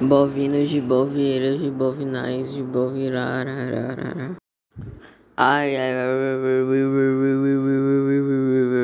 bovinos, de bovieiras, de bovinais, de bovirarararara. Ai, ai, ai, ai, ai,